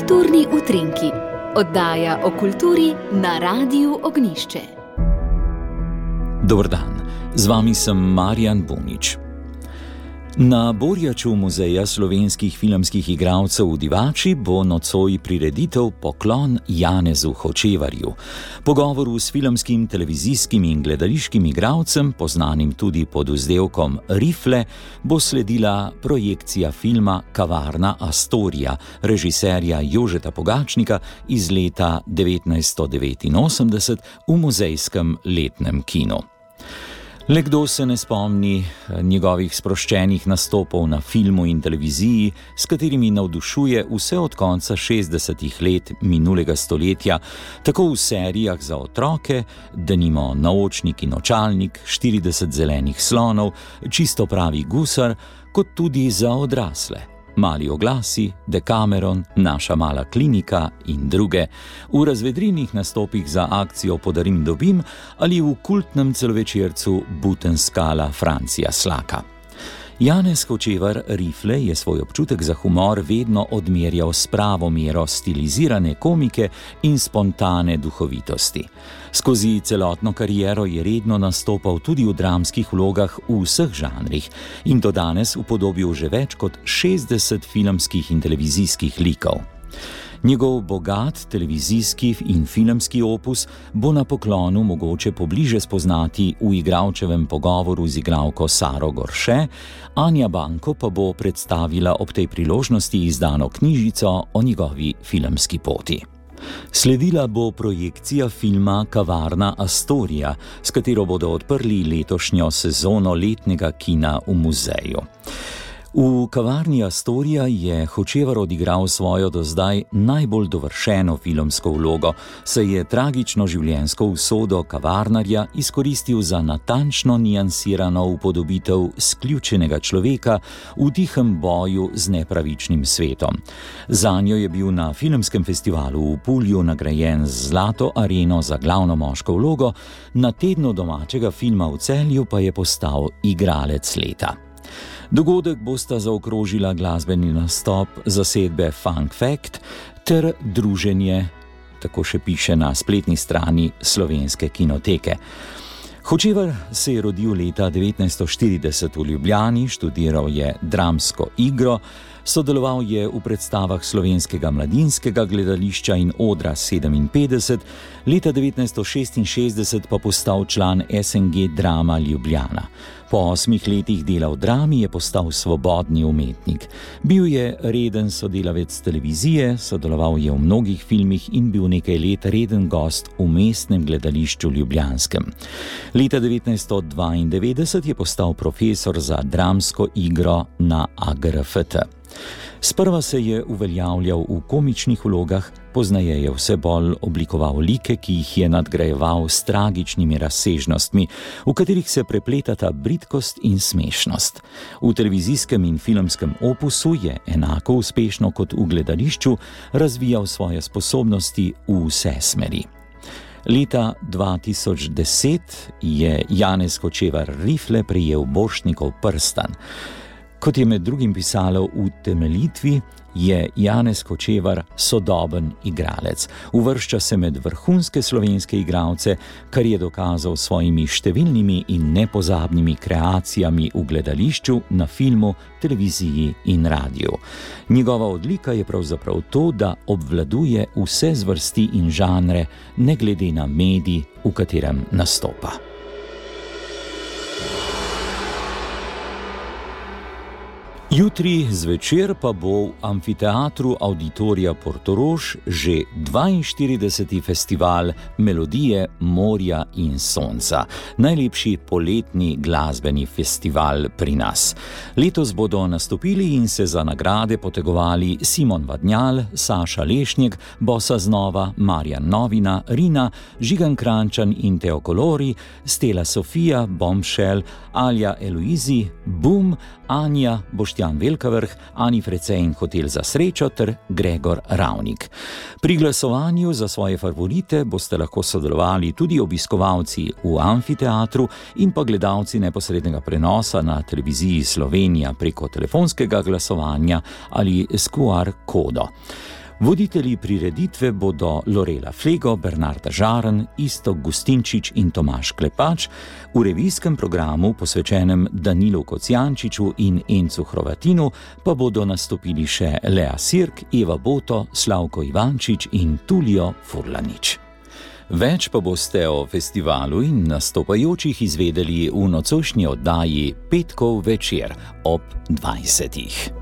Kulturni utrinki, oddaja o kulturi na Radiu Ognišče. Dobr dan, z vami sem Marjan Bunič. Na Borjaču muzeja slovenskih filmskih igralcev v Divači bo nocoj prireditev Poklon Janezu Hočevarju. Pogovoru s filmskim, televizijskim in gledališkim igralcem, poznanim tudi pod vzdevkom Rifle, bo sledila projekcija filma Kavarna Astoria, režiserja Jožeta Pogačnika iz leta 1989 v muzejskem letnem kinu. Le kdo se ne spomni eh, njegovih sproščenih nastopov na filmu in televiziji, s katerimi navdušuje vse od konca 60-ih let minulega stoletja, tako v serijah za otroke, da nimo naočnik in očalnik, 40 zelenih slonov, čisto pravi gusar, kot tudi za odrasle. Mali oglasi, Decameron, naša mala klinika in druge, v razvedrinih nastopih za akcijo Podarim dobim ali v kultnem celovečercu Butenskala Francija Slaka. Janez Hočevar Rifle je svoj občutek za humor vedno odmerjal s pravo mero stilizirane komike in spontane duhovitosti. Skozi celotno kariero je redno nastopal tudi v dramskih vlogah v vseh žanrih in do danes upodobil že več kot 60 filmskih in televizijskih likov. Njegov bogat televizijski in filmski opus bo na poklonu mogoče pobliže spoznati v igralčevem pogovoru z igralko Saro Gorše, Anja Banko pa bo predstavila ob tej priložnosti izdano knjižico o njegovi filmski poti. Sledila bo projekcija filma Kavarna Astoria, s katero bodo odprli letošnjo sezono letnega kina v muzeju. V kavarni Astorija je Hočevar odigral svojo do zdaj najbolj dovršeno filmsko vlogo, saj je tragično življenjsko usodo kavarnarja izkoristil za natančno nijansirano upodobitev sključenega človeka v tihem boju z nepravičnim svetom. Za njo je bil na filmskem festivalu v Pulju nagrajen z Zlato areno za glavno moško vlogo, na tednu domačega filma v celju pa je postal igralec leta. Dogodek bosta zaokrožila glasbeni nastop zasedbe Funk Fact ter druženje, tako še piše na spletni strani slovenske kinoteke. Hočevar se je rodil leta 1940 v Ljubljani, študiral je dramsko igro, sodeloval je v predstavah slovenskega mladinskega gledališča in odra 57, leta 1966 pa postal član SNG Drama Ljubljana. Po osmih letih dela v drami je postal svobodni umetnik. Bil je reden sodelavec televizije, sodeloval je v mnogih filmih in bil nekaj let reden gost v mestnem gledališču Ljubljanskem. Leta 1992 je postal profesor za dramsko igro na AGRFT. Sprva se je uveljavljal v komičnih vlogah, poznaje je vse bolj oblikoval like, ki jih je nadgrajeval s tragičnimi razsežnostmi, v katerih se prepletata britkost in smešnost. V televizijskem in filmskem opusu je enako uspešno kot v gledališču razvijal svoje sposobnosti v vse smeri. Leta 2010 je Janez Kočevar Rifle prijel Bošnikov prstan. Kot je med drugim pisalo v temeljitvi, je Janez Kočevar sodoben igralec. Uvršča se med vrhunske slovenske igralce, kar je dokazal s svojimi številnimi in nepozabnimi kreacijami v gledališču, na filmu, televiziji in radiju. Njegova odlika je pravzaprav to, da obvladuje vse zvrsti in žanre, ne glede na medij, v katerem nastopa. Jutri zvečer pa bo v amfiteatru Auditorija Portorož že 42. festival Melodije Morja in Sonca, najlepši poletni glasbeni festival pri nas. Letos bodo nastopili in se za nagrade potegovali Simon Vadnjal, Saša Lešnjek, Bosa Znova, Marjan Novina, Rina, Žigan Krančan in Teokolori, Stela Sofija, Bombshell, Alja Eloizi, Bum, Anja, Boštjan Velkavrh, Ani Frece in Hotel za srečo ter Gregor Ravnik. Pri glasovanju za svoje favorite boste lahko sodelovali tudi obiskovalci v amfiteatru in pa gledalci neposrednega prenosa na televiziji Slovenija preko telefonskega glasovanja ali s QR kodo. Voditelji prireditve bodo Lorela Flego, Bernarda Žaren, Isto Gustinčič in Tomaš Klepač, v revijskem programu posvečenem Danilu Kocijančiču in Encu Hrovatinu pa bodo nastopili še Lea Sirk, Eva Boto, Slavko Ivančič in Tulio Furlanič. Več pa boste o festivalu in nastopajočih izvedeli v nocošnji oddaji Petkov večer ob 20.